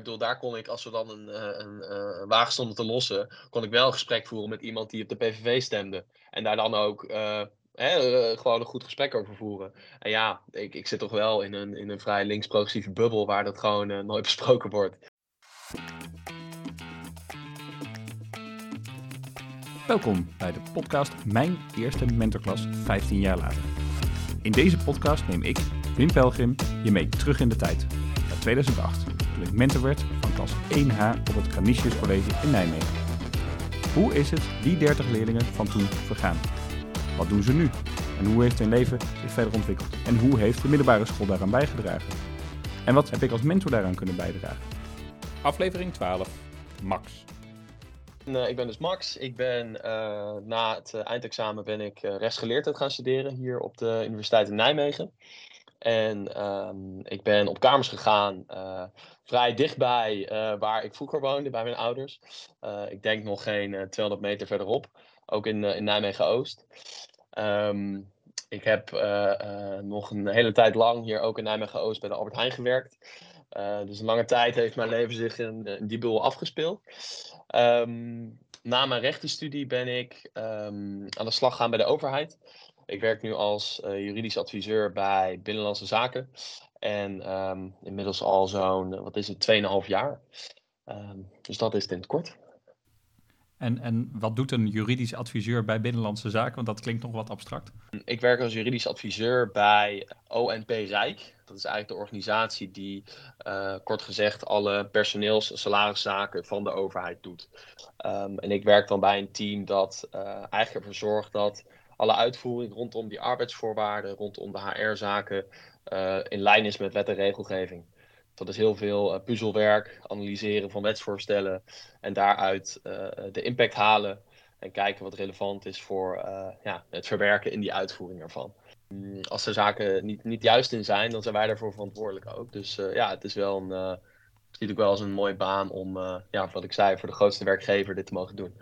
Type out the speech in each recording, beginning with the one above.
Ik bedoel, daar kon ik, als we dan een, een, een, wagen stonden te lossen, kon ik wel een gesprek voeren met iemand die op de PVV stemde. En daar dan ook Hè, gewoon een goed gesprek over voeren. En ja, ik, ik zit toch wel in een, in een vrij links-progressieve bubbel waar dat gewoon nooit besproken wordt. Welkom bij de podcast Mijn Eerste Mentorklas 15 jaar later. In deze podcast neem ik, Wim Pelgrim, je mee terug in de tijd. Naar 2008, mentor werd van klas 1H op het Canisius College in Nijmegen. Hoe is het die 30 leerlingen van toen vergaan? Wat doen ze nu? En hoe heeft hun leven zich verder ontwikkeld? En hoe heeft de middelbare school daaraan bijgedragen? En wat heb ik als mentor daaraan kunnen bijdragen? Aflevering 12. Max. Eh, ik ben dus Max. Ik ben uh, na het eh, eindexamen ben ik rechtsgeleerdheid gaan studeren hier op de Universiteit in Nijmegen. En um, ik ben op kamers gegaan, vrij dichtbij waar ik vroeger woonde, bij mijn ouders. ik denk nog geen 200 meter verderop, ook in, in Nijmegen-Oost. Um, ik heb nog een hele tijd lang hier ook in Nijmegen-Oost bij de Albert Heijn gewerkt. dus een lange tijd heeft mijn leven zich in, die bul afgespeeld. Um, na mijn rechtenstudie ben ik aan de slag gaan bij de overheid. Ik werk nu als uh, juridisch adviseur bij Binnenlandse Zaken. En um, inmiddels al zo'n, wat is het, 2,5 jaar. dus dat is het in het kort. En, en wat doet een juridisch adviseur bij Binnenlandse Zaken? Want dat klinkt nog wat abstract. Ik werk als juridisch adviseur bij ONP Rijk. Dat is eigenlijk de organisatie die, uh, kort gezegd, alle personeels- en salariszaken van de overheid doet. Um, en ik werk dan bij een team dat uh, eigenlijk ervoor zorgt dat alle uitvoering rondom die arbeidsvoorwaarden, rondom de HR-zaken, uh, in lijn is met wet en regelgeving. Dat is heel veel uh, puzzelwerk, analyseren van wetsvoorstellen en daaruit uh, de impact halen en kijken wat relevant is voor ja, het verwerken in die uitvoering ervan. Mm, als er zaken niet, niet juist in zijn, dan zijn wij daarvoor verantwoordelijk ook. Dus ja, het is wel een, ziet ook wel als een mooie baan om, ja, wat ik zei, voor de grootste werkgever dit te mogen doen.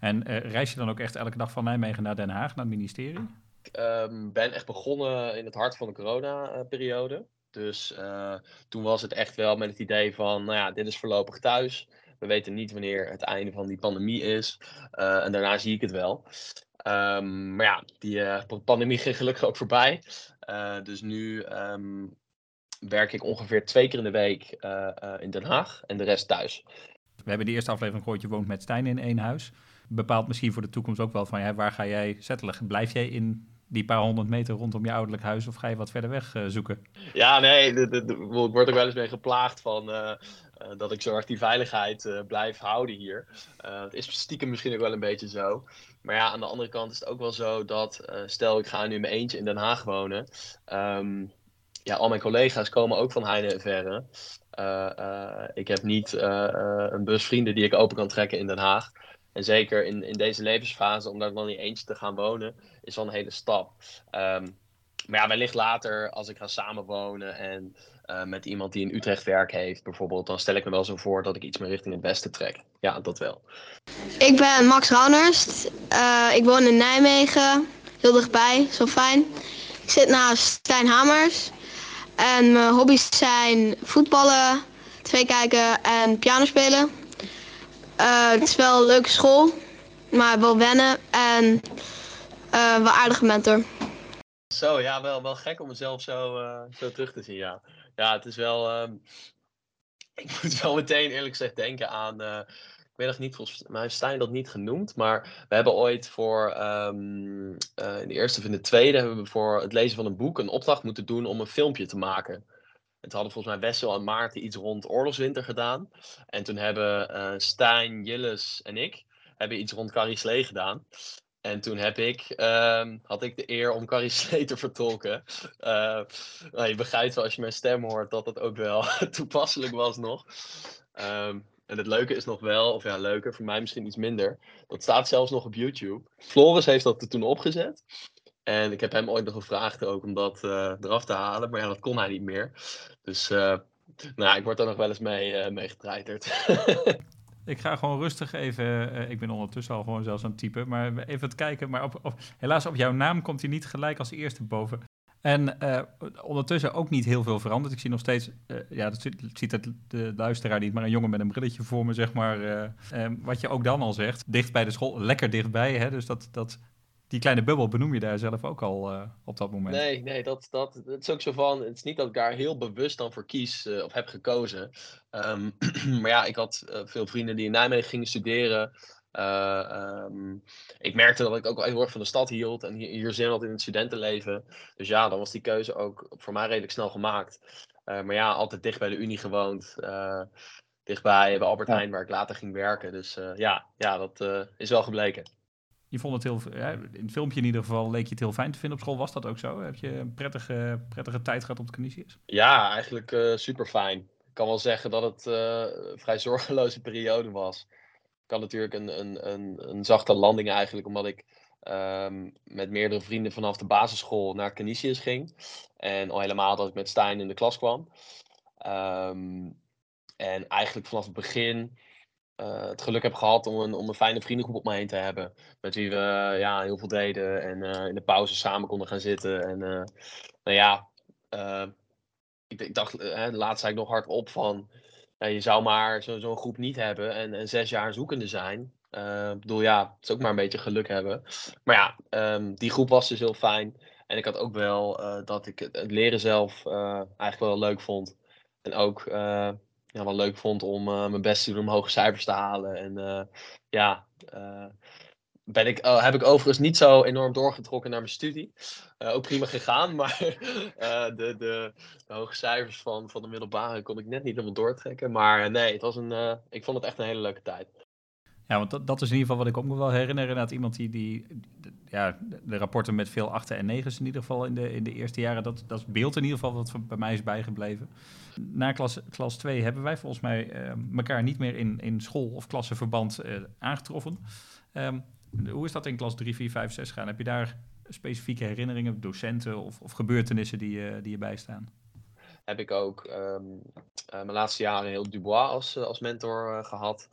En reis je dan ook echt elke dag van Nijmegen naar Den Haag, naar het ministerie? Ik um, ben echt begonnen in het hart van de corona-periode. Dus uh, toen was het echt wel met het idee van, nou ja, dit is voorlopig thuis. We weten niet wanneer het einde van die pandemie is. Uh, en daarna zie ik het wel. Um, maar ja, die uh, pandemie ging gelukkig ook voorbij. dus nu um, werk ik ongeveer twee keer in de week in Den Haag en de rest thuis. We hebben de eerste aflevering gehoord, je woont met Stijn in één huis. Bepaalt misschien voor de toekomst ook wel van, ja, waar ga jij settelen? Blijf jij in die paar honderd meter rondom je ouderlijk huis of ga je wat verder weg uh, zoeken? Ja, nee, ik word ook wel eens mee geplaagd van uh, uh, dat ik zo hard die veiligheid blijf houden hier. het is stiekem misschien ook wel een beetje zo. Maar ja, aan de andere kant is het ook wel zo dat, stel ik ga nu in mijn eentje in Den Haag wonen. Um, ja, al mijn collega's komen ook van heine en verre. ik heb niet een bus vrienden die ik open kan trekken in Den Haag. En zeker in, in deze levensfase, om daar dan niet eentje te gaan wonen, is wel een hele stap. Um, maar ja, wellicht later, als ik ga samenwonen en uh, met iemand die in Utrecht werk heeft, bijvoorbeeld, dan stel ik me wel zo voor dat ik iets meer richting het westen trek. Ja, dat wel. Ik ben Max Raunerst. Uh, ik woon in Nijmegen, heel dichtbij, zo fijn. Ik zit naast Stijn Hamers. En mijn hobby's zijn voetballen, tv kijken en piano spelen. Uh, het is wel een leuke school, maar wel wennen en uh, wel aardige mentor. Zo, ja, wel, wel gek om mezelf zo, uh, zo terug te zien, ja. Ja, het is wel... Um, ik moet wel meteen eerlijk gezegd denken aan... ik weet nog niet, volgens mij Stijn dat niet genoemd, maar we hebben ooit voor... Um, in de eerste of in de tweede hebben we voor het lezen van een boek een opdracht moeten doen om een filmpje te maken. Toen hadden volgens mij Wessel en Maarten iets rond oorlogswinter gedaan. En toen hebben uh, Stijn, Jilles en ik hebben iets rond Carrie gedaan. En toen heb ik, um, had ik de eer om Carrie Slee te vertolken. Uh, nou, je begrijpt wel als je mijn stem hoort dat dat ook wel toepasselijk was nog. Um, en het leuke is nog wel, of ja, leuker, voor mij misschien iets minder. Dat staat zelfs nog op YouTube. Floris heeft dat er toen opgezet. En ik heb hem ooit nog gevraagd ook om dat uh, eraf te halen. Maar ja, dat kon hij niet meer. Dus uh, nou, ik word er nog wel eens mee, uh, getreiterd. ik ga gewoon rustig even. ik ben ondertussen al gewoon zelfs aan het typen. Maar even het kijken. Maar helaas op jouw naam komt hij niet gelijk als eerste boven. En ondertussen ook niet heel veel veranderd. Ik zie nog steeds, ja, dat ziet het de luisteraar niet, maar een jongen met een brilletje voor me, zeg maar. Wat je ook dan al zegt, dicht bij de school, lekker dichtbij. Hè? Dus dat, dat, die kleine bubbel benoem je daar zelf ook al op dat moment. Nee, nee, dat, dat, dat is ook zo van, het is niet dat ik daar heel bewust dan voor kies of heb gekozen. Um, maar ja, ik had veel vrienden die in Nijmegen gingen studeren. Uh, ik merkte dat ik ook wel heel erg van de stad hield en hier, hier zin had in het studentenleven. Dus ja, dan was die keuze ook voor mij redelijk snel gemaakt. Uh, maar ja, altijd dicht bij de Unie gewoond. Uh, dichtbij bij Albert Heijn, waar ik later ging werken. Dus ja, ja, dat is wel gebleken. Je vond het heel, in het filmpje in ieder geval leek je het heel fijn te vinden op school. Was dat ook zo? Heb je een prettige, prettige tijd gehad op de Canisius? Ja, eigenlijk super fijn. Ik kan wel zeggen dat het een vrij zorgeloze periode was kan natuurlijk een, een, een, een zachte landing eigenlijk, omdat ik um, met meerdere vrienden vanaf de basisschool naar Canisius ging. En al helemaal dat ik met Stijn in de klas kwam. Um, en eigenlijk vanaf het begin uh, het geluk heb gehad om een, om een fijne vriendengroep op me heen te hebben. Met wie we uh, ja, heel veel deden en uh, in de pauze samen konden gaan zitten. En nou ja, ik, ik, dacht, laatst zei ik nog hardop van ja, je zou maar zo'n zo groep niet hebben en, en, zes jaar zoekende zijn. Ik bedoel, ja, het is ook maar een beetje geluk hebben. Maar ja, um, die groep was dus heel fijn. En ik had ook wel dat ik het, het leren zelf eigenlijk wel leuk vond. En ook ja, wel leuk vond om mijn best te doen om hoge cijfers te halen. En ja, ben ik, uh, heb ik overigens niet zo enorm doorgetrokken naar mijn studie. Ook prima gegaan, maar de, de, de, hoge cijfers van, van de middelbare kon ik net niet helemaal doortrekken. Maar nee, het was een, ik vond het echt een hele leuke tijd. Ja, want dat, dat is in ieder geval wat ik ook me wel herinner. Inderdaad, iemand die, die ja, de rapporten met veel achten en negens in ieder geval in de, in de eerste jaren, dat, dat is beeld in ieder geval wat bij mij is bijgebleven. Na klas, klas 2 hebben wij volgens mij elkaar niet meer in, in school- of klassenverband aangetroffen. Um, hoe is dat in klas 3, 4, 5, 6 gaan? Heb je daar specifieke herinneringen, docenten of, of gebeurtenissen die, uh, die je bijstaan? Heb ik ook uh, mijn laatste jaren heel Dubois als, als mentor gehad.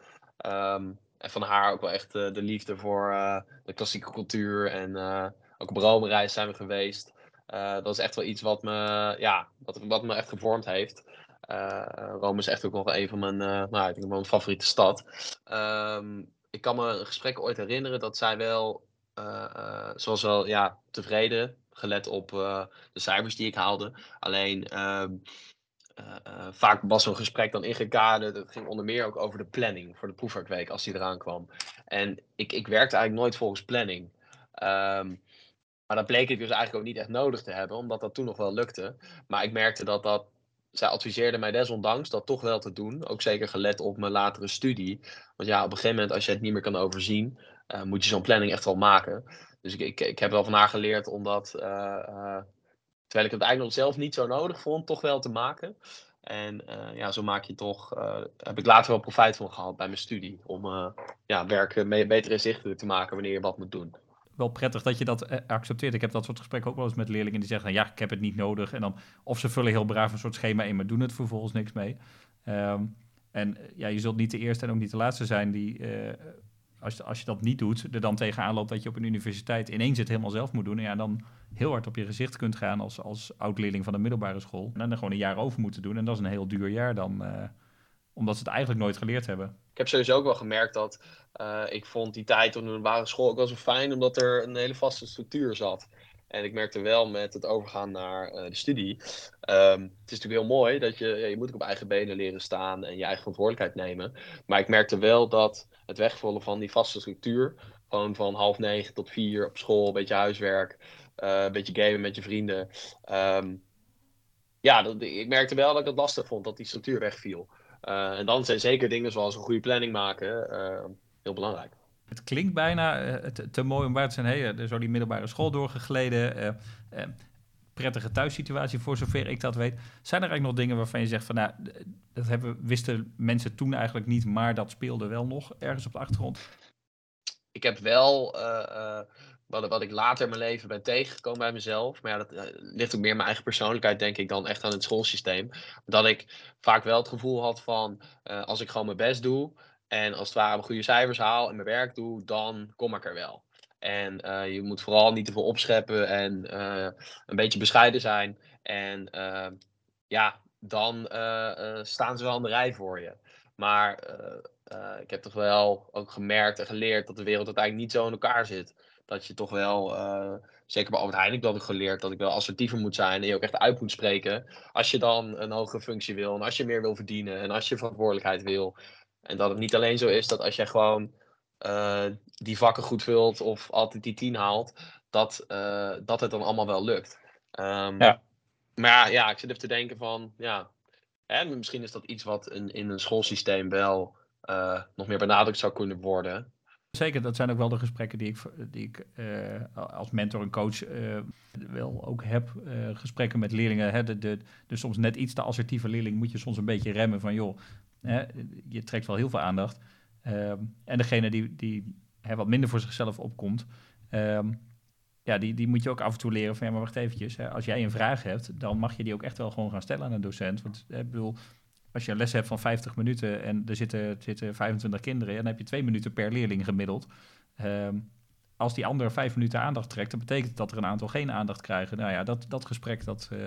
Um, en van haar ook wel echt de liefde voor de klassieke cultuur. En ook op Rome-reis zijn we geweest. dat is echt wel iets wat me, ja, wat, wat me echt gevormd heeft. Rome is echt ook nog een van mijn, nou, ik denk mijn favoriete stad. Um, ik kan me een gesprek ooit herinneren dat zij wel, zoals wel, ja, tevreden, gelet op de cijfers die ik haalde. Alleen, ehm, vaak was zo'n gesprek dan ingekaderd. Het ging onder meer ook over de planning voor de proefwerkweek als die eraan kwam. En ik, ik werkte eigenlijk nooit volgens planning. Um, maar dat bleek ik dus eigenlijk ook niet echt nodig te hebben, omdat dat toen nog wel lukte. Maar ik merkte dat dat zij adviseerde mij desondanks dat toch wel te doen. Ook zeker gelet op mijn latere studie. Want ja, op een gegeven moment, als je het niet meer kan overzien, uh, moet je zo'n planning echt wel maken. Dus ik, ik, ik heb wel van haar geleerd om dat, terwijl ik het eigenlijk nog zelf niet zo nodig vond, toch wel te maken. En ja, zo maak je toch, heb ik later wel profijt van gehad bij mijn studie. Om ja, werk beter inzichtelijk te maken wanneer je wat moet doen wel prettig dat je dat eh, accepteert. Ik heb dat soort gesprekken ook wel eens met leerlingen die zeggen: ja, ik heb het niet nodig. En dan, of ze vullen heel braaf een soort schema in, maar doen het vervolgens niks mee. Um, en eh, ja, je zult niet de eerste en ook niet de laatste zijn die, uh, als, als je dat niet doet, er dan tegenaan loopt dat je op een universiteit ineens het helemaal zelf moet doen. En ja, dan heel hard op je gezicht kunt gaan als, als oud-leerling van de middelbare school. En dan gewoon een jaar over moeten doen. En dat is een heel duur jaar dan, uh, omdat ze het eigenlijk nooit geleerd hebben. Ik heb sowieso ook wel gemerkt dat uh, ik vond die tijd op de middelbare school ook wel zo fijn, omdat er een hele vaste structuur zat. En ik merkte wel met het overgaan naar uh, de studie. Um, het is natuurlijk heel mooi dat je, je moet ook op eigen benen leren staan en je eigen verantwoordelijkheid nemen. Maar ik merkte wel dat het wegvallen van die vaste structuur, gewoon van half negen tot vier op school, een beetje huiswerk, een beetje gamen met je vrienden. Um, ja, dat, ik merkte wel dat ik het lastig vond dat die structuur wegviel. Uh, en dan zijn zeker dingen zoals een goede planning maken uh, heel belangrijk. Het klinkt bijna te, te, mooi om waar te zijn. Hey, er zo die middelbare school doorgegleden. prettige thuissituatie, voor zover ik dat weet. Zijn er eigenlijk nog dingen waarvan je zegt van nou, dat hebben, wisten mensen toen eigenlijk niet, maar dat speelde wel nog ergens op de achtergrond? Ik heb wel wat, wat ik later in mijn leven ben tegengekomen bij mezelf. Maar ja, dat uh, ligt ook meer mijn eigen persoonlijkheid, denk ik, dan echt aan het schoolsysteem. Dat ik vaak wel het gevoel had van, uh, als ik gewoon mijn best doe en als het ware mijn goede cijfers haal en mijn werk doe, dan kom ik er wel. En je moet vooral niet te veel opscheppen en een beetje bescheiden zijn. En ja, dan staan ze wel aan de rij voor je. Maar ik heb toch wel ook gemerkt en geleerd dat de wereld uiteindelijk niet zo in elkaar zit. Dat je toch wel, zeker bij Albert Heijn, ik dat ik geleerd dat ik wel assertiever moet zijn en je ook echt uit moet spreken. Als je dan een hogere functie wil en als je meer wil verdienen en als je verantwoordelijkheid wil. En dat het niet alleen zo is dat als jij gewoon uh, die vakken goed vult of altijd die tien haalt, dat, uh, dat het dan allemaal wel lukt. Um, ja. Maar ja, ja, ik zit even te denken van, ja, hè, misschien is dat iets wat in, in een schoolsysteem wel nog meer benadrukt zou kunnen worden. Zeker, dat zijn ook wel de gesprekken die ik, die ik als mentor en coach wel ook heb. gesprekken met leerlingen. Hè, de, de, de soms net iets te assertieve leerling moet je soms een beetje remmen van joh, hè, je trekt wel heel veel aandacht. Um, en degene die, die hè, wat minder voor zichzelf opkomt, um, ja, die, die moet je ook af en toe leren van ja, maar wacht eventjes. Hè, als jij een vraag hebt, dan mag je die ook echt wel gewoon gaan stellen aan een docent. Want ik bedoel, als je een les hebt van 50 minuten en er zitten, zitten 25 kinderen, dan heb je twee minuten per leerling gemiddeld. Um, als die ander vijf minuten aandacht trekt, dan betekent dat er een aantal geen aandacht krijgen. Nou ja, dat, dat gesprek, dat, uh,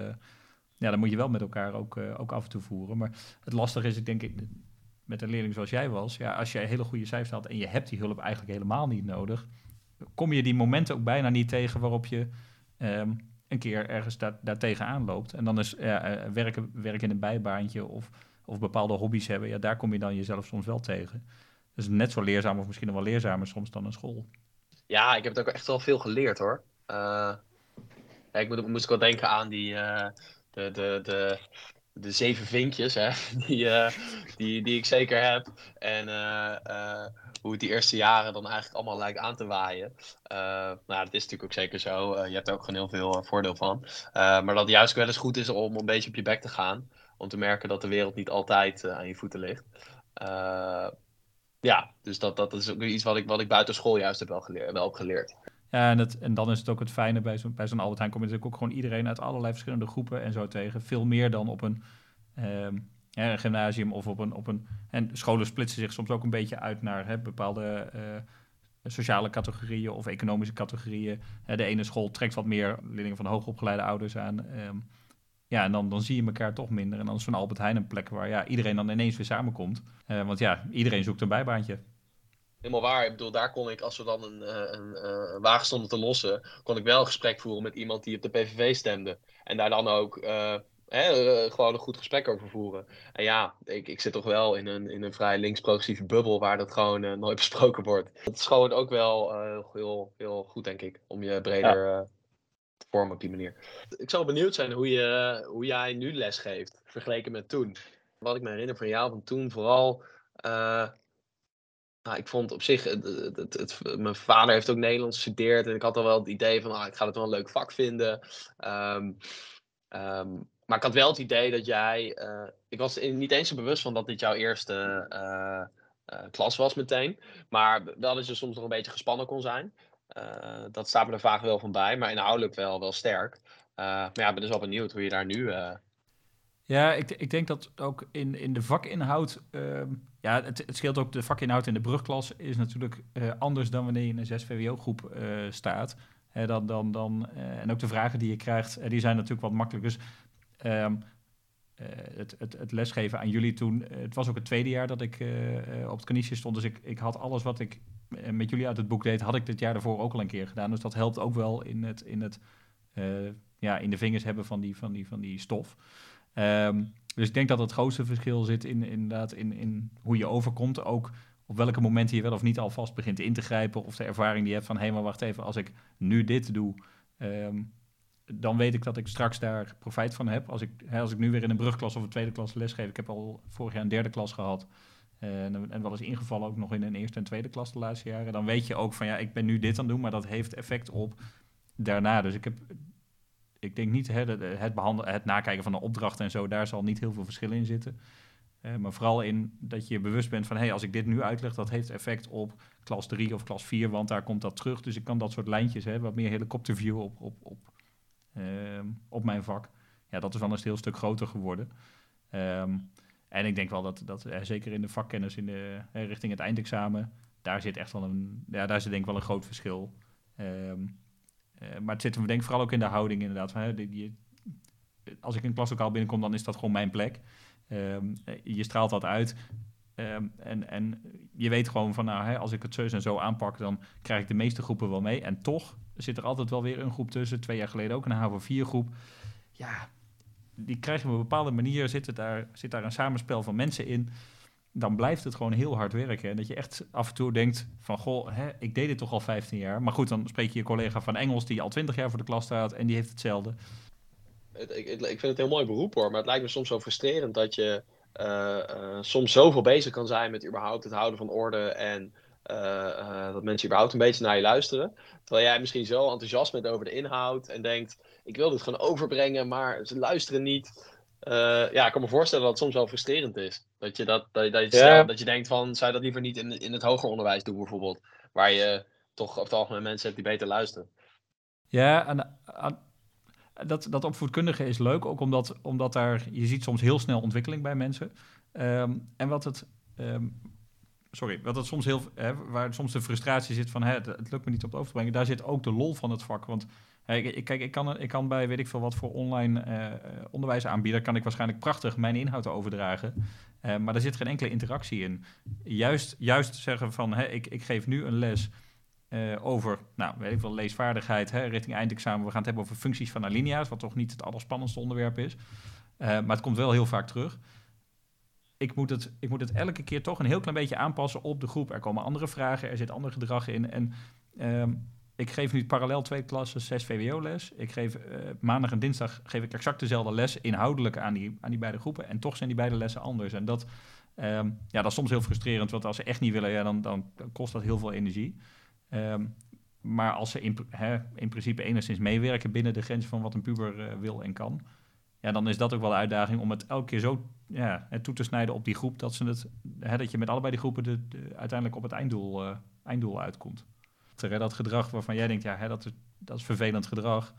ja, dat moet je wel met elkaar ook, uh, ook af en toe voeren. Maar het lastige is, ik denk, met een leerling zoals jij was, ja, als je hele goede cijfers had en je hebt die hulp eigenlijk helemaal niet nodig, kom je die momenten ook bijna niet tegen waarop je um, een keer ergens daar, daar tegenaan loopt. En dan is ja, eh, werken, werken in een bijbaantje of, of bepaalde hobby's hebben, ja, daar kom je dan jezelf soms wel tegen. Dus net zo leerzaam of misschien nog wel leerzamer soms dan een school. Ja, ik heb het ook echt wel veel geleerd hoor. Uh, ik moet, moest ik wel denken aan die, uh, de, de, de, de zeven vinkjes, hè, die, uh, die, die ik zeker heb. En uh, uh, hoe het die eerste jaren dan eigenlijk allemaal lijkt aan te waaien. nou, dat is natuurlijk ook zeker zo. je hebt er ook gewoon heel veel voordeel van. maar dat het juist wel eens goed is om een beetje op je bek te gaan. Om te merken dat de wereld niet altijd aan je voeten ligt. ja, dus dat, dat is ook iets wat ik, wat ik buiten school juist heb wel, geleerd, wel. Ja, en, het, en dan is het ook het fijne bij zo'n bij zo'n Albert Heijn. Kom je natuurlijk ook gewoon iedereen uit allerlei verschillende groepen en zo tegen. Veel meer dan op een, een gymnasium of op een, op een... En scholen splitsen zich soms ook een beetje uit naar hè, bepaalde uh, sociale categorieën of economische categorieën. de ene school trekt wat meer leerlingen van hoogopgeleide ouders aan. Um, ja, en dan, dan zie je elkaar toch minder. En dan is zo'n Albert Heijn een plek waar ja, iedereen dan ineens weer samenkomt. Uh, want ja, iedereen zoekt een bijbaantje helemaal waar. Ik bedoel, daar kon ik, als we dan een, eh, een, eh, een, wagen stonden te lossen, kon ik wel een gesprek voeren met iemand die op de PVV stemde. En daar dan ook uh, hè, gewoon een goed gesprek over voeren. En ja, ik, ik zit toch wel in een, in een vrij links-progressieve bubbel waar dat gewoon nooit besproken wordt. Het is gewoon ook wel heel, heel goed, denk ik, om je breder op die manier. Ik zou benieuwd zijn hoe, je, hoe jij nu lesgeeft, vergeleken met toen. Wat ik me herinner van jou van toen, vooral nou, ik vond op zich, het, mijn vader heeft ook Nederlands gestudeerd en ik had al wel het idee van, ah, ik ga het wel een leuk vak vinden. Um, um, maar ik had wel het idee dat jij, uh, ik was niet eens zo bewust van dat dit jouw eerste uh, klas was meteen, maar wel dat je soms nog een beetje gespannen kon zijn. Dat staat me er vaak wel van bij, maar inhoudelijk wel, wel sterk. maar ja, ik ben dus wel benieuwd hoe je daar nu ja, ik, ik denk dat ook in, in de vakinhoud. Uh, ja, het, het scheelt ook. De vakinhoud in de brugklas is natuurlijk anders dan wanneer je in een 6 VWO-groep staat. Dan, dan, dan, en ook de vragen die je krijgt, die zijn natuurlijk wat makkelijker. Dus um, het, het, het, lesgeven aan jullie toen. het was ook het tweede jaar dat ik op het kaniesje stond. Dus ik, ik had alles wat ik met jullie uit het boek deed, had ik dit jaar daarvoor ook al een keer gedaan. Dus dat helpt ook wel in het, in het ja, in de vingers hebben van die, van die, van die stof. Um, dus ik denk dat het grootste verschil zit in, inderdaad in, in hoe je overkomt. Ook op welke momenten je wel of niet alvast begint in te grijpen. Of de ervaring die je hebt van, hé, maar wacht even, als ik nu dit doe, um, dan weet ik dat ik straks daar profijt van heb. Als ik, hè, als ik nu weer in een brugklas of een tweede klas lesgeef, ik heb al vorig jaar een derde klas gehad. En, en wel eens ingevallen ook nog in een eerste en tweede klas de laatste jaren. Dan weet je ook van, ja, ik ben nu dit aan het doen, maar dat heeft effect op daarna. Dus ik heb ik denk niet hè, het, behandelen, het nakijken van de opdrachten en zo, daar zal niet heel veel verschil in zitten. Uh, maar vooral in dat je bewust bent van, hé, hey, als ik dit nu uitleg, dat heeft effect op klas 3 of klas 4, want daar komt dat terug. Dus ik kan dat soort lijntjes, hè, wat meer helikopterview op, op, op, uh, op mijn vak. Ja, dat is wel een heel stuk groter geworden. Um, en ik denk wel dat, dat uh, zeker in de vakkennis in de, richting het eindexamen, daar zit echt wel een, ja, daar zit denk ik wel een groot verschil. Ehm, maar het zit hem denk vooral ook in de houding inderdaad. Van, hè, die, als ik een klaslokaal binnenkom, dan is dat gewoon mijn plek. Ehm, je straalt dat uit. Ehm, en, en je weet gewoon van, nou, hè, als ik het zo en zo aanpak, dan krijg ik de meeste groepen wel mee. En toch zit er altijd wel weer een groep tussen. Twee jaar geleden ook een HAVO-4-groep. Ja, die krijg je op een bepaalde manier, zit, daar, zit daar een samenspel van mensen in. Dan blijft het gewoon heel hard werken. En dat je echt af en toe denkt van, goh, hè, ik deed dit toch al 15 jaar. Maar goed, dan spreek je je collega van Engels die al 20 jaar voor de klas staat en die heeft hetzelfde. Ik, ik, ik vind het een heel mooi beroep hoor, maar het lijkt me soms zo frustrerend dat je uh, uh, soms zoveel bezig kan zijn met überhaupt het houden van orde en uh, dat mensen überhaupt een beetje naar je luisteren. Terwijl jij misschien zo enthousiast bent over de inhoud en denkt, ik wil dit gewoon overbrengen, maar ze luisteren niet. ja, ik kan me voorstellen dat het soms wel frustrerend is. Dat je, dat, dat, dat, je, ja. dat je denkt van, zou je dat liever niet in, in het hoger onderwijs doen bijvoorbeeld? Waar je toch op het algemeen mensen hebt die beter luisteren. Ja, en dat, dat opvoedkundige is leuk, ook omdat, omdat daar, je ziet soms heel snel ontwikkeling bij mensen. Um, en wat het, um, sorry, wat het soms heel, hè, waar soms de frustratie zit van hè, het, het, lukt me niet op het over te brengen, daar zit ook de lol van het vak. Want ik, kijk, ik kan, ik kan bij weet ik veel wat voor online uh, onderwijs aanbieden, kan ik waarschijnlijk prachtig mijn inhoud overdragen. Uh, maar daar zit geen enkele interactie in. Juist, juist zeggen van hè, ik, ik geef nu een les. Over, nou, weet ik wel, leesvaardigheid hè, richting eindexamen. We gaan het hebben over functies van alinea's, wat toch niet het allerspannendste onderwerp is. Maar het komt wel heel vaak terug. Ik moet, het, ik moet het elke keer toch een heel klein beetje aanpassen op de groep. Er komen andere vragen, er zit ander gedrag in. En uh, ik geef nu parallel twee klassen, zes VWO-les. Ik geef uh, maandag en dinsdag geef ik exact dezelfde les, inhoudelijk aan die, aan die beide groepen. En toch zijn die beide lessen anders. En dat, ehm, ja, dat is soms heel frustrerend, want als ze echt niet willen, ja, dan, dan kost dat heel veel energie. Um, maar als ze in, hè, in principe enigszins meewerken binnen de grens van wat een puber uh, wil en kan, ja, dan is dat ook wel de uitdaging om het elke keer zo ja, toe te snijden op die groep dat, ze het, hè, dat je met allebei die groepen de, de, uiteindelijk op het einddoel, uh, einddoel uitkomt. Dat gedrag waarvan jij denkt, ja, hè, dat, is, dat is vervelend gedrag,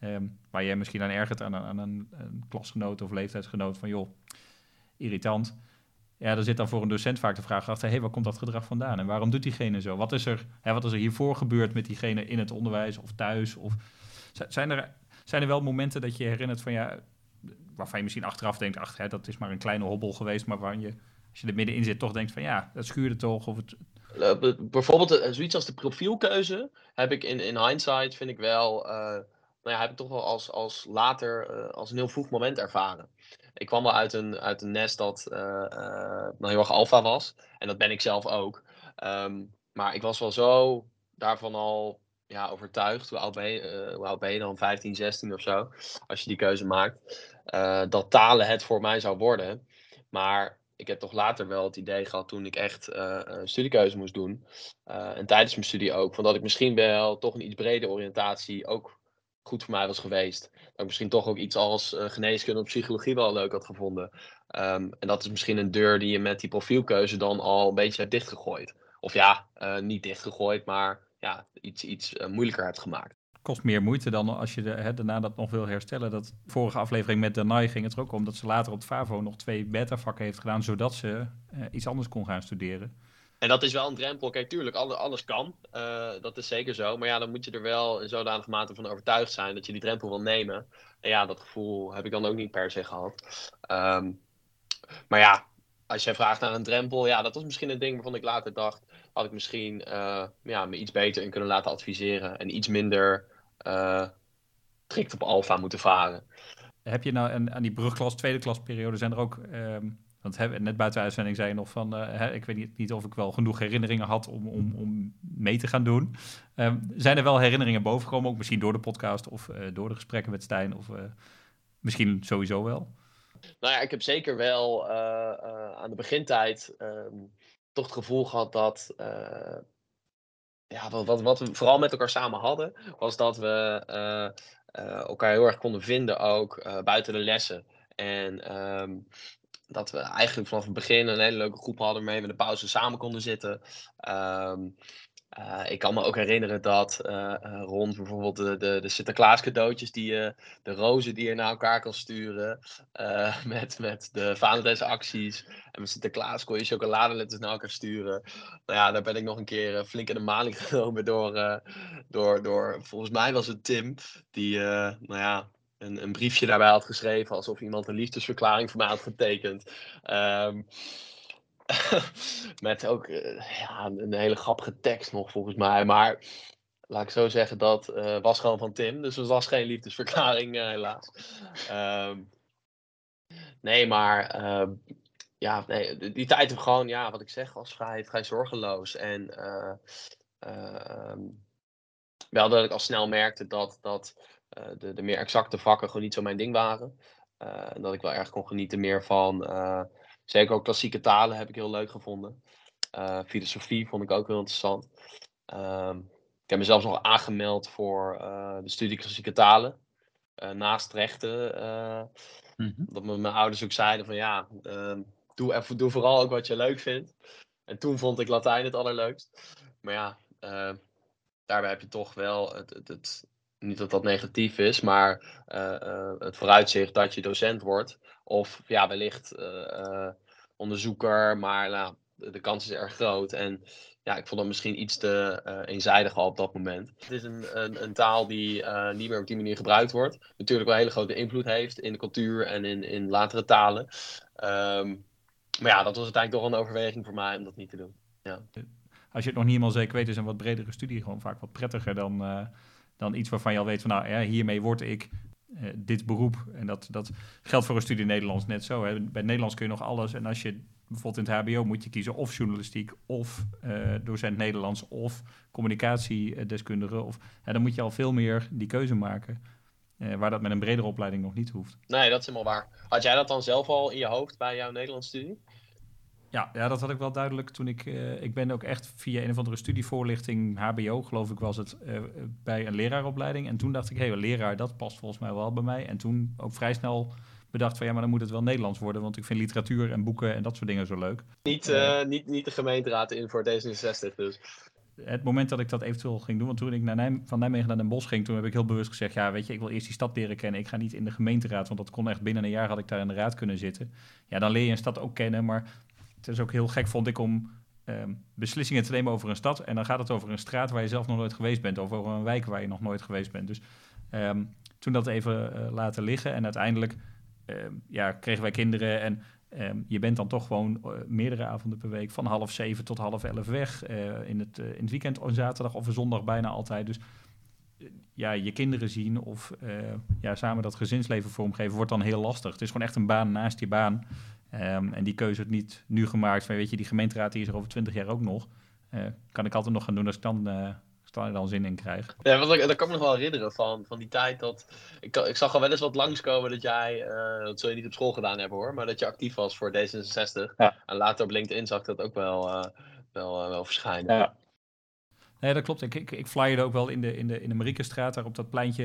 um, waar jij misschien aan ergert aan, een, een klasgenoot of leeftijdsgenoot van joh, irritant ja, er zit dan voor een docent vaak de vraag achter, hé, hey, waar komt dat gedrag vandaan? En waarom doet diegene zo? Wat is er, hè, wat is er hiervoor gebeurd met diegene in het onderwijs of thuis? Of, zijn, er, zijn er wel momenten dat je herinnert van, ja, waarvan je misschien achteraf denkt, ach, hè, dat is maar een kleine hobbel geweest, maar waar je, als je er middenin zit, toch denkt van, ja, dat schuurde toch? Of het... Uh, bijvoorbeeld uh, zoiets als de profielkeuze heb ik in, in hindsight, vind ik wel, uh, nou ja, heb ik toch wel als, als later, als een heel vroeg moment ervaren ik kwam wel uit een, uit een nest dat uh, heel erg alfa was. En dat ben ik zelf ook. Um, maar ik was wel zo daarvan al ja, overtuigd. Hoe oud ben je dan? 15, 16 of zo. Als je die keuze maakt. dat talen het voor mij zou worden. Maar ik heb toch later wel het idee gehad toen ik echt een studiekeuze moest doen. en tijdens mijn studie ook. Van dat ik misschien wel toch een iets brede oriëntatie ook goed voor mij was geweest. Dat ik misschien toch ook iets als uh, geneeskunde of psychologie wel leuk had gevonden. Um, en dat is misschien een deur die je met die profielkeuze dan al een beetje hebt dichtgegooid. Of ja, niet dichtgegooid, maar ja, iets, iets moeilijker hebt gemaakt. Kost meer moeite dan als je hè, daarna dat nog wil herstellen. Dat vorige aflevering met Danai ging het er ook om dat ze later op FAVO nog twee beta-vakken heeft gedaan, zodat ze iets anders kon gaan studeren. En dat is wel een drempel. Kijk, tuurlijk, alles kan. Uh, dat is zeker zo. Maar ja, dan moet je er wel in zodanige mate van overtuigd zijn dat je die drempel wil nemen. En ja, dat gevoel heb ik dan ook niet per se gehad. Um, maar ja, als jij vraagt naar een drempel, ja, dat was misschien een ding waarvan ik later dacht, had ik misschien uh, ja, me iets beter in kunnen laten adviseren. En iets minder uh, strikt op alfa moeten varen. Heb je nou aan die brugklas, tweede klasperiode, zijn er ook... Um want net buiten uitzending zei je nog van, uh, hè, ik weet niet, niet, of ik wel genoeg herinneringen had om, om, om mee te gaan doen. Um, zijn er wel herinneringen bovengekomen, ook misschien door de podcast of door de gesprekken met Stijn of misschien sowieso wel? Nou ja, ik heb zeker wel aan de begintijd um, het gevoel gehad dat, ja, wat, wat, wat, we vooral met elkaar samen hadden, was dat we elkaar heel erg konden vinden ook buiten de lessen. En um, dat we eigenlijk vanaf het begin een hele leuke groep hadden waarmee we de pauze samen konden zitten. Um, Uh, ik kan me ook herinneren dat uh, rond bijvoorbeeld de, de, de Sinterklaas cadeautjes, die, uh, de rozen die je naar elkaar kan sturen, met, met de Valentijnsacties en met Sinterklaas kon je chocoladeletters naar elkaar sturen. Nou ja, daar ben ik nog een keer flink in de maling genomen door, door, door, volgens mij was het Tim, die, nou ja, een, een briefje daarbij had geschreven, alsof iemand een liefdesverklaring voor mij had getekend. Um, met ook uh, ja, een hele grappige tekst nog volgens mij. Maar laat ik zo zeggen, dat uh, was gewoon van Tim. Dus het was geen liefdesverklaring uh, helaas. Um, nee, maar ehm, ja, nee, die, die tijd gewoon, ja, wat ik zeg, was vrij zorgeloos. En ehm, wel dat ik al snel merkte dat, dat de, de meer exacte vakken gewoon niet zo mijn ding waren. en dat ik wel erg kon genieten meer van Zeker ook klassieke talen heb ik heel leuk gevonden. Uh, filosofie vond ik ook heel interessant. Um, ik heb mezelf nog aangemeld voor uh, de studie klassieke talen. Uh, naast rechten. Mm -hmm. Dat mijn ouders ook zeiden van ja, ehm, doe, even, doe vooral ook wat je leuk vindt. En toen vond ik Latijn het allerleukst. Maar ja, daarbij heb je toch wel het, het, het niet dat dat negatief is, maar het vooruitzicht dat je docent wordt. Of ja, wellicht uh, onderzoeker, maar nou, de, kans is erg groot. En ja, ik vond dat misschien iets te eenzijdig al op dat moment. Het is een, een, een taal die niet meer op die manier gebruikt wordt. Natuurlijk wel een hele grote invloed heeft in de cultuur en in, in latere talen. Um, maar ja, dat was uiteindelijk toch een overweging voor mij om dat niet te doen. Ja. Als je het nog niet helemaal zeker weet, is een wat bredere studie gewoon vaak wat prettiger dan, dan iets waarvan je al weet van nou ja, hiermee word ik uh, dit beroep. En dat, dat geldt voor een studie Nederlands net zo. Hè. Bij Nederlands kun je nog alles. En als je bijvoorbeeld in het HBO moet je kiezen of journalistiek of uh, docent Nederlands of communicatiedeskundige. Of, dan moet je al veel meer die keuze maken. Uh, waar dat met een bredere opleiding nog niet hoeft. Nee, dat is helemaal waar. Had jij dat dan zelf al in je hoofd bij jouw Nederlands studie? Ja, ja, dat had ik wel duidelijk toen ik... Uh, ik ben ook echt via een of andere studievoorlichting, HBO geloof ik was het, uh, bij een leraaropleiding. En toen dacht ik, hé, hey, leraar, dat past volgens mij wel bij mij. En toen ook vrij snel bedacht van, ja, maar dan moet het wel Nederlands worden. Want ik vind literatuur en boeken en dat soort dingen zo leuk. Niet, uh, niet, niet de gemeenteraad in voor D66 dus. Het moment dat ik dat eventueel ging doen, want toen ik naar Nijm van Nijmegen naar Den Bosch ging, toen heb ik heel bewust gezegd, ja, weet je, ik wil eerst die stad leren kennen. Ik ga niet in de gemeenteraad, want dat kon echt binnen een jaar had ik daar in de raad kunnen zitten. Ja, dan leer je een stad ook kennen, maar het is ook heel gek, vond ik, om um, beslissingen te nemen over een stad. En dan gaat het over een straat waar je zelf nog nooit geweest bent. Of over een wijk waar je nog nooit geweest bent. Dus um, toen dat even uh, laten liggen. En uiteindelijk um, ja, kregen wij kinderen. En je bent dan toch gewoon uh, meerdere avonden per week. Van half zeven tot half elf weg. Uh, in, het, in het weekend, een zaterdag of zondag bijna altijd. Dus ja, je kinderen zien of ja, samen dat gezinsleven vormgeven wordt dan heel lastig. Het is gewoon echt een baan naast die baan. Um, en die keuze wordt niet nu gemaakt van, weet je, die gemeenteraad die is er over twintig jaar ook nog. Uh, kan ik altijd nog gaan doen als ik dan, uh, als ik dan zin in krijg. Ja, want daar kan ik me nog wel herinneren van, van die tijd dat... Ik, ik zag al wel eens wat langskomen dat jij, uh, dat zul je niet op school gedaan hebben hoor, maar dat je actief was voor D66. Ja. En later op LinkedIn zag ik dat ook wel, wel, wel verschijnen. Ja. Nee, dat klopt. Ik, ik, ik flyerde ook wel in de, in de, in de Mariekenstraat, daar op dat pleintje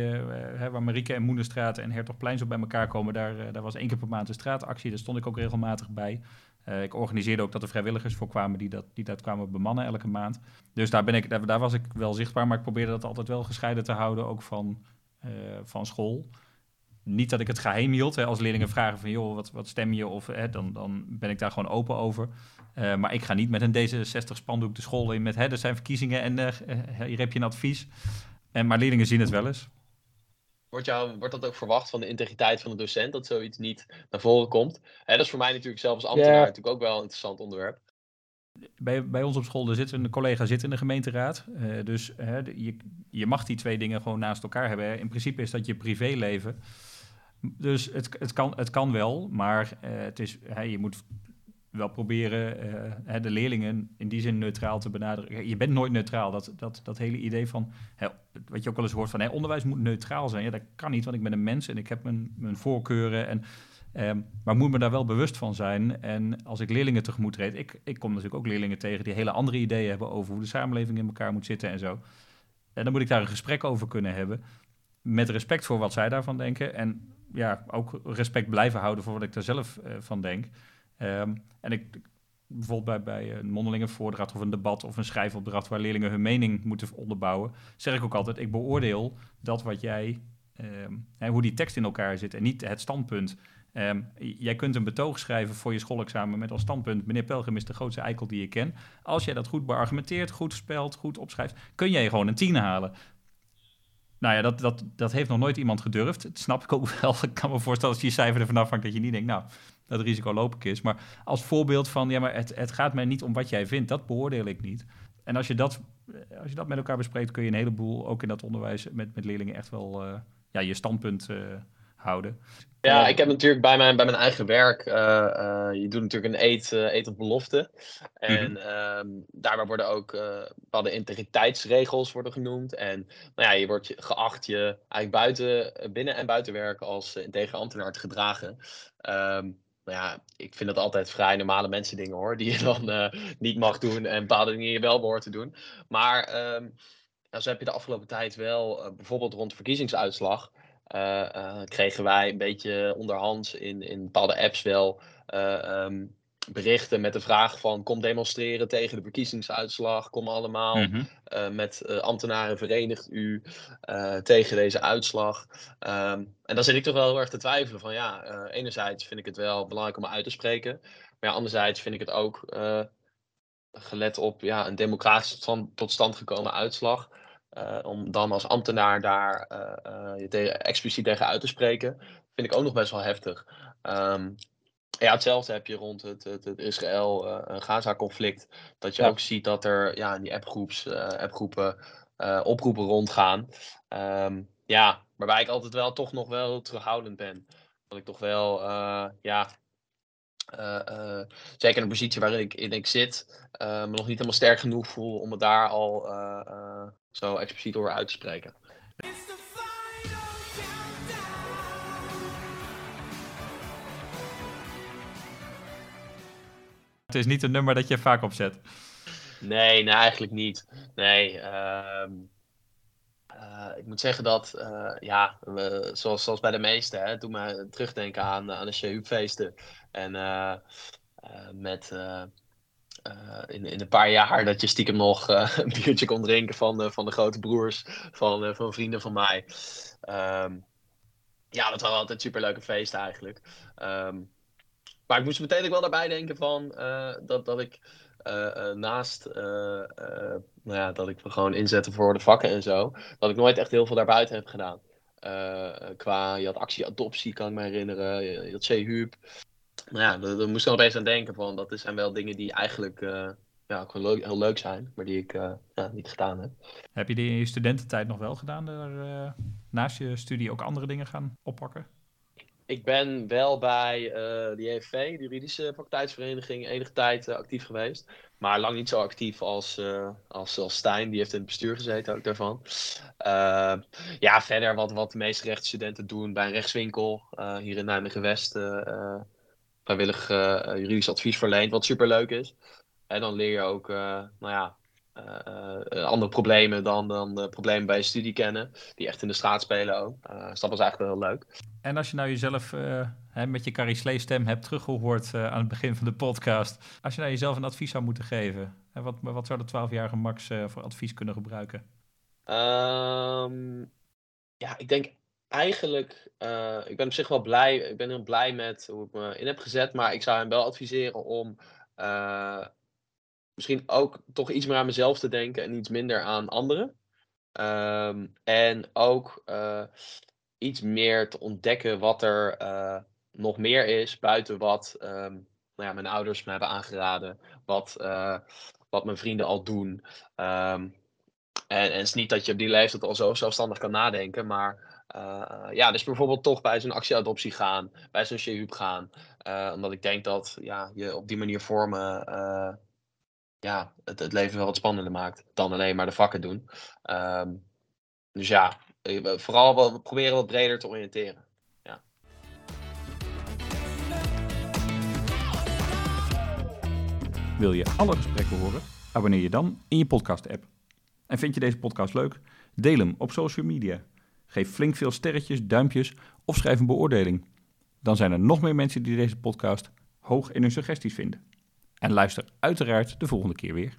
hè, waar Marieke en Moenenstraat en Hertogplein zo bij elkaar komen. Daar, uh, daar was één keer per maand een straatactie, daar stond ik ook regelmatig bij. Uh, ik organiseerde ook dat er vrijwilligers voor kwamen die dat, die dat kwamen bemannen elke maand. Dus daar, ben ik, daar, daar was ik wel zichtbaar, maar ik probeerde dat altijd wel gescheiden te houden, ook van, van school niet dat ik het geheim hield. Hè, als leerlingen vragen van, joh, wat, wat stem je? Of hè, dan, dan ben ik daar gewoon open over. Uh, maar ik ga niet met een D66-spandoek de school in met, hè, er zijn verkiezingen en uh, hier heb je een advies. En, maar leerlingen zien het wel eens. Wordt, jou, wordt dat ook verwacht van de integriteit van de docent, dat zoiets niet naar voren komt? Hè, dat is voor mij natuurlijk zelf als ambtenaar yeah. natuurlijk ook wel een interessant onderwerp. Bij, bij ons op school er zit een collega zit in de gemeenteraad. Uh, dus je, je mag die twee dingen gewoon naast elkaar hebben. In principe is dat je privéleven. Dus het, het, kan, het kan wel, maar uh, het is, je moet wel proberen uh, de leerlingen in die zin neutraal te benaderen. Je bent nooit neutraal. Dat, dat, dat hele idee van, wat je ook wel eens hoort van, onderwijs moet neutraal zijn. Ja, dat kan niet, want ik ben een mens en ik heb mijn, mijn voorkeuren. En, um, maar moet me daar wel bewust van zijn. En als ik leerlingen tegemoet treed, ik, ik kom natuurlijk ook leerlingen tegen die hele andere ideeën hebben over hoe de samenleving in elkaar moet zitten en zo. En dan moet ik daar een gesprek over kunnen hebben. Met respect voor wat zij daarvan denken. En ja, ook respect blijven houden voor wat ik daar zelf uh, van denk. Um, en ik, bijvoorbeeld bij, bij een mondelinge voordracht of een debat of een schrijfopdracht waar leerlingen hun mening moeten onderbouwen, zeg ik ook altijd, ik beoordeel dat wat jij, ehm, hoe die tekst in elkaar zit en niet het standpunt. Ehm, jij kunt een betoog schrijven voor je schoolexamen met als standpunt: meneer Pelgrim is de grootste eikel die je ken. Als jij dat goed beargumenteert, goed spelt, goed opschrijft, kun jij gewoon een 10 halen. Nou ja, dat, dat, dat heeft nog nooit iemand gedurfd. Dat snap ik ook wel. Ik kan me voorstellen als je cijfer ervan afhangt dat je niet denkt, nou, dat risico loop ik is. Maar als voorbeeld van, ja, maar het, het gaat mij niet om wat jij vindt, dat beoordeel ik niet. En als je dat, als je dat met elkaar bespreekt, kun je een heleboel, ook in dat onderwijs met, met leerlingen, echt wel uh, ja, je standpunt uh, houden. Ja, ik heb natuurlijk bij mijn, bij mijn eigen werk, uh, uh, je doet natuurlijk een eet, uh, eet op belofte. En mm -hmm. daarbij worden ook bepaalde integriteitsregels worden genoemd. En nou ja, je wordt geacht je eigenlijk buiten, binnen en buiten werk als integer ambtenaar te gedragen. Um, nou ja, ik vind dat altijd vrij normale mensen dingen hoor, die je dan niet mag doen en bepaalde dingen je wel behoort te doen. Maar um, nou, zo heb je de afgelopen tijd wel, bijvoorbeeld rond de verkiezingsuitslag, kregen wij een beetje onderhands in, in bepaalde apps wel uh, um, berichten met de vraag van kom demonstreren tegen de verkiezingsuitslag, kom allemaal mm -hmm. met ambtenaren verenigt u tegen deze uitslag. Um, en dan zit ik toch wel heel erg te twijfelen van ja, enerzijds vind ik het wel belangrijk om uit te spreken, maar ja, anderzijds vind ik het ook gelet op ja, een democratisch tot stand gekomen uitslag. Uh, om dan als ambtenaar daar uh, je tegen, expliciet tegen uit te spreken, vind ik ook nog best wel heftig. Um, ja, hetzelfde heb je rond het, het, het Israël-Gaza-conflict. dat je ja. ook ziet dat er ja, in die appgroeps, appgroepen oproepen rondgaan. Um, ja, waarbij ik altijd wel toch nog wel terughoudend ben. Dat ik toch wel, ja, uh, uh, zeker in een positie waarin ik, in ik zit, uh, me nog niet helemaal sterk genoeg voel om het daar al zo expliciet over uit te spreken. Het is niet een nummer dat je vaak opzet. Nee, nee eigenlijk niet. Nee, uh, uh, ik moet zeggen dat, uh, ja, we, zoals, zoals bij de meesten, hè, doe me terugdenken aan, aan de Shehup-feesten. En uh, met in, in een paar jaar dat je stiekem nog een biertje kon drinken van, van de grote broers van, van vrienden van mij. Um, ja, dat waren altijd superleuke feesten eigenlijk. Um, maar ik moest meteen ook wel daarbij denken van dat, dat ik naast nou ja, dat ik me gewoon inzette voor de vakken en zo, dat ik nooit echt heel veel daarbuiten heb gedaan. qua, je had actie adoptie, kan ik me herinneren. Je, je had C-Huub. Nou ja, daar, daar moest ik nog opeens aan denken van, dat zijn wel dingen die eigenlijk ja, ook heel leuk, heel leuk zijn, maar die ik ja, niet gedaan heb. Heb je die in je studententijd nog wel gedaan, daar, naast je studie ook andere dingen gaan oppakken? ik ben wel bij uh, de JFV, de juridische faculteitsvereniging, enige tijd uh, actief geweest. Maar lang niet zo actief als, uh, als, als Stijn, die heeft in het bestuur gezeten ook daarvan. ja, verder wat, wat de meeste rechtsstudenten doen bij een rechtswinkel hier in Nijmegen-West. Vrijwillig juridisch advies verleend, wat superleuk is. En dan leer je ook, nou ja, uh, andere problemen dan, dan uh, problemen bij je studie kennen, die echt in de straat spelen ook. dus dat was eigenlijk wel heel leuk. En als je nou jezelf hè, met je Carrie Slee stem hebt teruggehoord aan het begin van de podcast, als je nou jezelf een advies zou moeten geven, hè, wat, wat zou de 12-jarige Max voor advies kunnen gebruiken? Um, ja, ik denk eigenlijk, ik ben op zich wel blij, ik ben heel blij met hoe ik me in heb gezet, maar ik zou hem wel adviseren om misschien ook toch iets meer aan mezelf te denken en iets minder aan anderen. Um, en ook uh, iets meer te ontdekken wat er nog meer is buiten wat um, nou ja, mijn ouders me hebben aangeraden, wat, wat mijn vrienden al doen. Um, en, en het is niet dat je op die leeftijd al zo zelfstandig kan nadenken, maar ja, dus bijvoorbeeld toch bij zo'n actieadoptie gaan, bij zo'n Shehub gaan. omdat ik denk dat ja, je op die manier vormen ja, het, het leven wel wat spannender maakt dan alleen maar de vakken doen. Um, dus ja, vooral wel, proberen wat breder te oriënteren. Wil je alle gesprekken horen? Abonneer je dan in je podcast-app. En vind je deze podcast leuk? Deel hem op social media. Geef flink veel sterretjes, duimpjes of schrijf een beoordeling. Dan zijn er nog meer mensen die deze podcast hoog in hun suggesties vinden. En luister uiteraard de volgende keer weer.